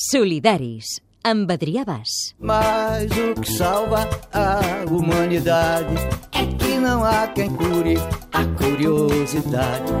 Solidaris, amb Adrià Bas. Mas o que salva a humanidade é que não há quem cure a curiosidade.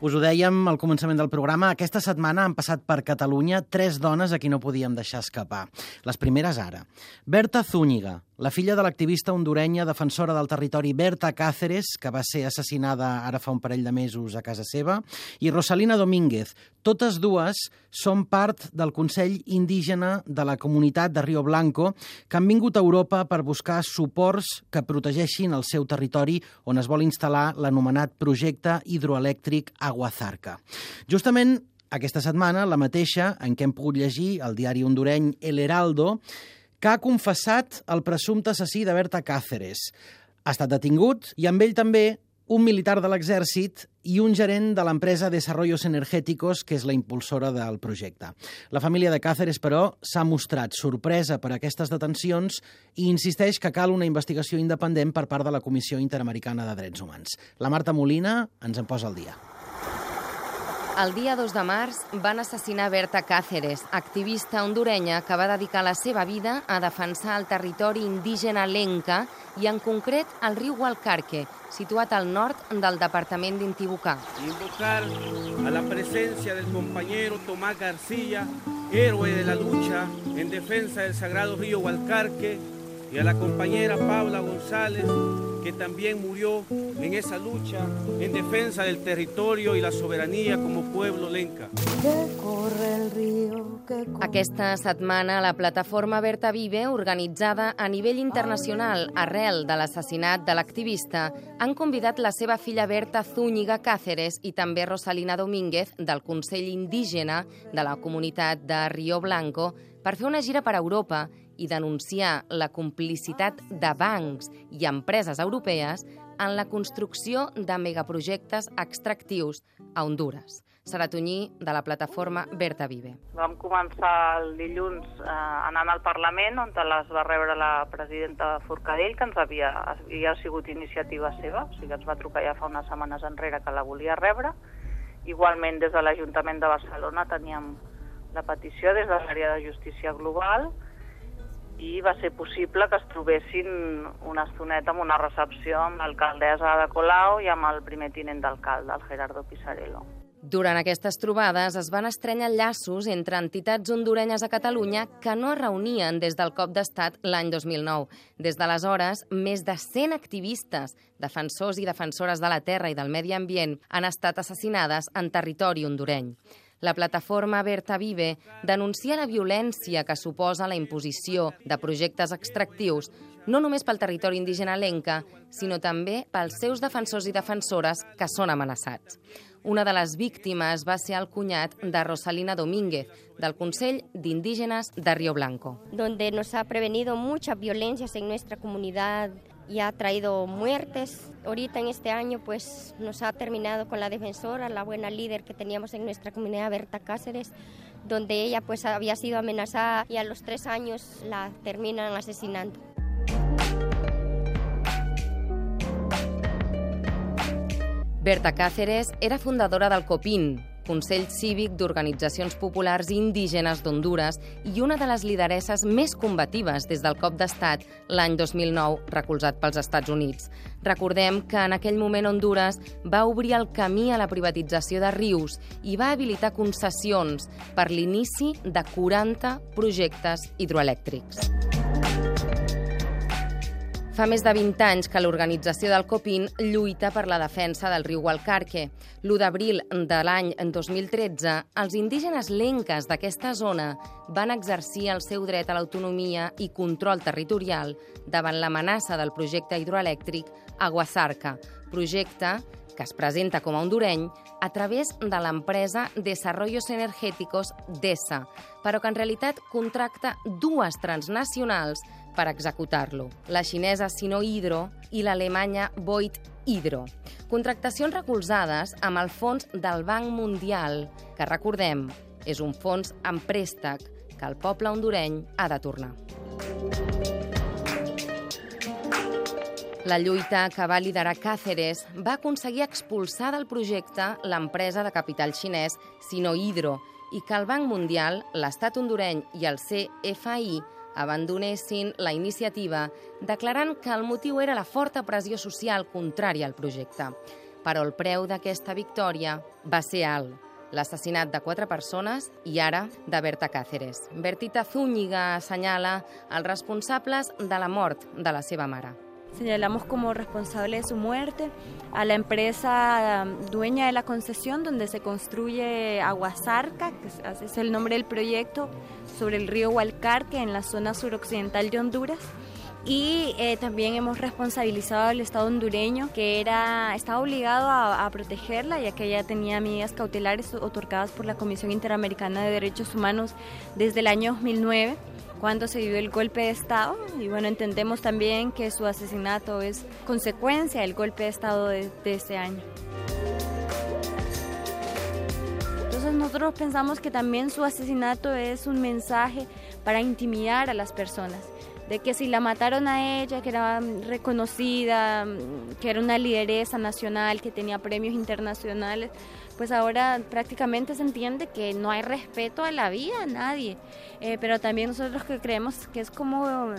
Us ho dèiem al començament del programa, aquesta setmana han passat per Catalunya tres dones a qui no podíem deixar escapar. Les primeres ara. Berta Zúñiga, la filla de l'activista hondurenya defensora del territori Berta Cáceres, que va ser assassinada ara fa un parell de mesos a casa seva, i Rosalina Domínguez. Totes dues són part del Consell Indígena de la comunitat de Rio Blanco, que han vingut a Europa per buscar suports que protegeixin el seu territori on es vol instal·lar l'anomenat projecte hidroelèctric Aguazarca. Justament aquesta setmana, la mateixa en què hem pogut llegir al diari hondureny El Heraldo, que ha confessat el presumpte assassí de Berta Cáceres. Ha estat detingut i amb ell també un militar de l'exèrcit i un gerent de l'empresa Desarrollos Energéticos, que és la impulsora del projecte. La família de Cáceres, però, s'ha mostrat sorpresa per aquestes detencions i insisteix que cal una investigació independent per part de la Comissió Interamericana de Drets Humans. La Marta Molina ens en posa al dia. El dia 2 de març van assassinar Berta Cáceres, activista hondurenya que va dedicar la seva vida a defensar el territori indígena Lenca i en concret el riu Hualcarque, situat al nord del departament d'Intibucá. Invocar a la presencia del compañero Tomás García, héroe de la lucha en defensa del sagrado río Hualcarque, y a la compañera Paula González, que también murió en esa lucha en defensa del territorio y la soberanía como pueblo lenca. Aquesta setmana, la plataforma Berta Vive, organitzada a nivell internacional arrel de l'assassinat de l'activista, han convidat la seva filla Berta Zúñiga Cáceres i també Rosalina Domínguez del Consell Indígena de la comunitat de Rio Blanco per fer una gira per Europa i denunciar la complicitat de bancs i empreses europees en la construcció de megaprojectes extractius a Honduras. Saratonyí, de la plataforma Berta Vive. Vam començar el dilluns eh, anant al Parlament, on les va rebre la presidenta Forcadell, que ens havia, havia sigut iniciativa seva, o sigui ens va trucar ja fa unes setmanes enrere que la volia rebre. Igualment, des de l'Ajuntament de Barcelona teníem la petició des de l'àrea de justícia global, i va ser possible que es trobessin una estoneta amb una recepció amb l'alcaldessa de Colau i amb el primer tinent d'alcalde, el Gerardo Pisarello. Durant aquestes trobades es van estrenyar llaços entre entitats hondurenyes a Catalunya que no es reunien des del cop d'estat l'any 2009. Des d'aleshores, més de 100 activistes, defensors i defensores de la terra i del medi ambient han estat assassinades en territori hondureny. La plataforma Berta Vive denuncia la violència que suposa la imposició de projectes extractius no només pel territori indígena lenca, sinó també pels seus defensors i defensores que són amenaçats. Una de les víctimes va ser el cunyat de Rosalina Domínguez, del Consell d'Indígenes de Río Blanco. Donde nos ha prevenido muchas violencias en nuestra comunidad, y ha traído muertes. Ahorita en este año pues nos ha terminado con la defensora, la buena líder que teníamos en nuestra comunidad, Berta Cáceres, donde ella pues había sido amenazada y a los tres años la terminan asesinando. Berta Cáceres era fundadora del COPIN, Consell Cívic d'Organitzacions Populars Indígenes d'Honduras i una de les lideresses més combatives des del cop d'estat l'any 2009, recolzat pels Estats Units. Recordem que en aquell moment Honduras va obrir el camí a la privatització de rius i va habilitar concessions per l'inici de 40 projectes hidroelèctrics. Fa més de 20 anys que l'organització del COPIN lluita per la defensa del riu Gualcarque. L'1 d'abril de l'any 2013, els indígenes lenques d'aquesta zona van exercir el seu dret a l'autonomia i control territorial davant l'amenaça del projecte hidroelèctric Aguasarca, projecte que es presenta com a hondureny a través de l'empresa Desarrollos Energéticos DESA, però que en realitat contracta dues transnacionals per executar-lo, la xinesa Sino Hydro i l'alemanya Voigt Hydro. Contractacions recolzades amb el fons del Banc Mundial, que recordem, és un fons en préstec que el poble hondureny ha de tornar. La lluita que va liderar Cáceres va aconseguir expulsar del projecte l'empresa de capital xinès Sino Hydro i que el Banc Mundial, l'Estat hondureny i el CFI abandonessin la iniciativa declarant que el motiu era la forta pressió social contrària al projecte. Però el preu d'aquesta victòria va ser alt, l'assassinat de quatre persones i ara de Berta Cáceres. Bertita Zúñiga assenyala els responsables de la mort de la seva mare. Señalamos como responsable de su muerte a la empresa dueña de la concesión donde se construye Aguasarca, que es el nombre del proyecto, sobre el río Hualcarque en la zona suroccidental de Honduras. Y eh, también hemos responsabilizado al Estado hondureño, que era, estaba obligado a, a, protegerla, ya que ella tenía medidas cautelares otorgadas por la Comisión Interamericana de Derechos Humanos desde el año 2009 cuando se dio el golpe de Estado y bueno, entendemos también que su asesinato es consecuencia del golpe de Estado de, de este año. Entonces nosotros pensamos que también su asesinato es un mensaje para intimidar a las personas, de que si la mataron a ella, que era reconocida, que era una lideresa nacional, que tenía premios internacionales, pues ahora prácticamente se entiende que no hay respeto a la vida a nadie. Eh, pero también nosotros que creemos que es como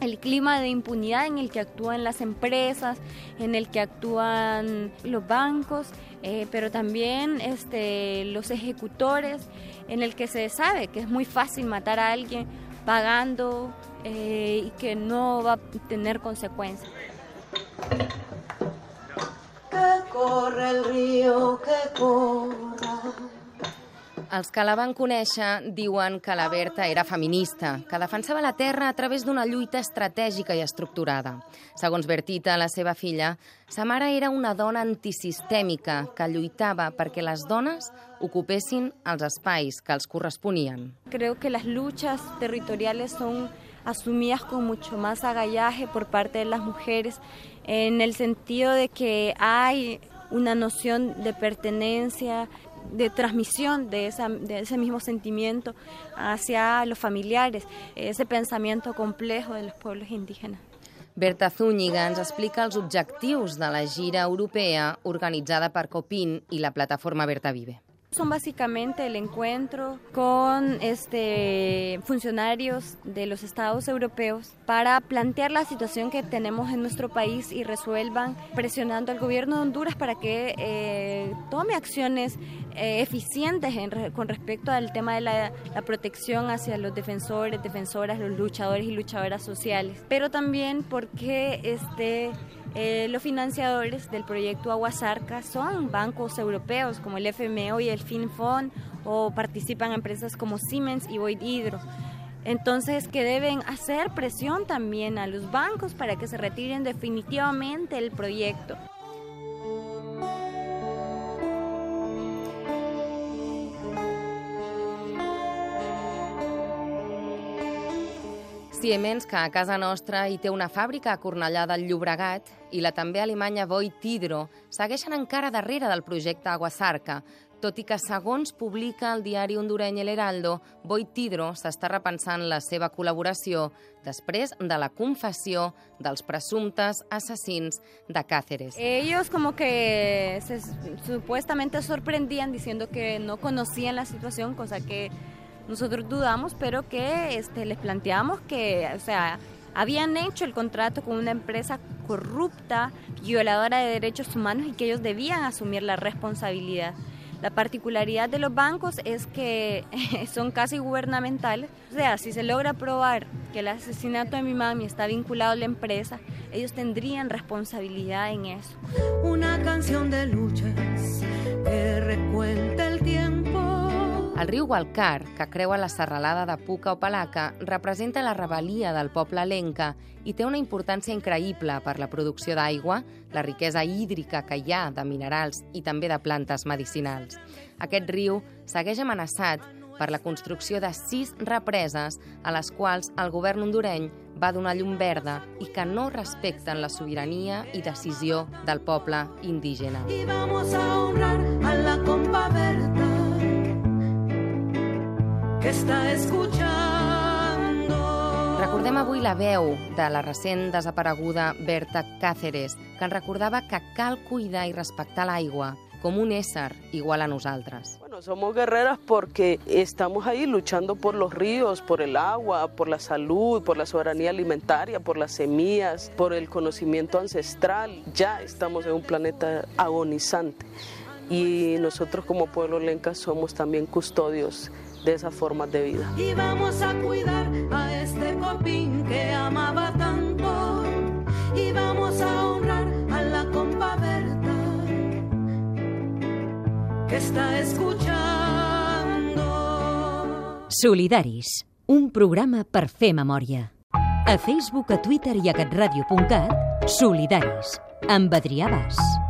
el clima de impunidad en el que actúan las empresas, en el que actúan los bancos, eh, pero también este, los ejecutores, en el que se sabe que es muy fácil matar a alguien pagando eh, y que no va a tener consecuencias. que corre el río, que corra. Els que la van conèixer diuen que la Berta era feminista, que defensava la terra a través d'una lluita estratègica i estructurada. Segons Bertita, la seva filla, sa mare era una dona antisistèmica que lluitava perquè les dones ocupessin els espais que els corresponien. Creo que las luchas territoriales son asumidas con mucho más agallaje por parte de las mujeres, en el sentido de que hay una noción de pertenencia, de transmisión de, esa, de, ese mismo sentimiento hacia los familiares, ese pensamiento complejo de los pueblos indígenas. Berta Zúñiga explica els objectius de la gira europea organitzada per Copin i la plataforma Berta Vive. Son básicamente el encuentro con este, funcionarios de los estados europeos para plantear la situación que tenemos en nuestro país y resuelvan presionando al gobierno de Honduras para que eh, tome acciones eh, eficientes en, con respecto al tema de la, la, protección hacia los defensores, defensoras, los luchadores y luchadoras sociales. Pero también porque este, eh, los financiadores del proyecto Aguasarca son bancos europeos como el FMO y el FinFond o participan empresas como Siemens y Void Hydro. Entonces, que deben hacer presión también a los bancos para que se retiren definitivamente el proyecto. Siemens, que a casa nostra hi té una fàbrica a Cornellà del Llobregat, i la també alemanya Voit Hydro, segueixen encara darrere del projecte Aguasarca, tot i que, segons publica el diari hondureny El Heraldo, Voit Hydro s'està repensant la seva col·laboració després de la confessió dels presumptes assassins de Cáceres. Ellos como que se, supuestamente sorprendían diciendo que no conocían la situación, cosa que nosotros dudamos, pero que este, les planteamos que, o sea, habían hecho el contrato con una empresa corrupta, violadora de derechos humanos y que ellos debían asumir la responsabilidad. La particularidad de los bancos es que son casi gubernamentales. O sea, si se logra probar que el asesinato de mi mami está vinculado a la empresa, ellos tendrían responsabilidad en eso. Una canción de luchas que recuenta el tiempo el riu Gualcar, que creua la serralada de Puca o Palaca, representa la rebel·lia del poble lenca i té una importància increïble per la producció d'aigua, la riquesa hídrica que hi ha de minerals i també de plantes medicinals. Aquest riu segueix amenaçat per la construcció de sis represes a les quals el govern hondureny va donar llum verda i que no respecten la sobirania i decisió del poble indígena. Y vamos a honrar a la compa Berta que està escuchando. Recordem avui la veu de la recent desapareguda Berta Cáceres, que ens recordava que cal cuidar i respectar l'aigua com un ésser igual a nosaltres. Bueno, Bueno, somos guerreras porque estamos ahí luchando por los ríos, por el agua, por la salud, por la soberanía alimentaria, por las semillas, por el conocimiento ancestral. Ya estamos en un planeta agonizante y nosotros como pueblo lenca somos también custodios de esas formas de vida. Y vamos a cuidar a este copín que amaba tanto y vamos a honrar a la compa Berta que está escuchando. Solidaris, un programa per fer memòria. A Facebook, a Twitter i a catradio.cat, Solidaris, amb Adrià Bas.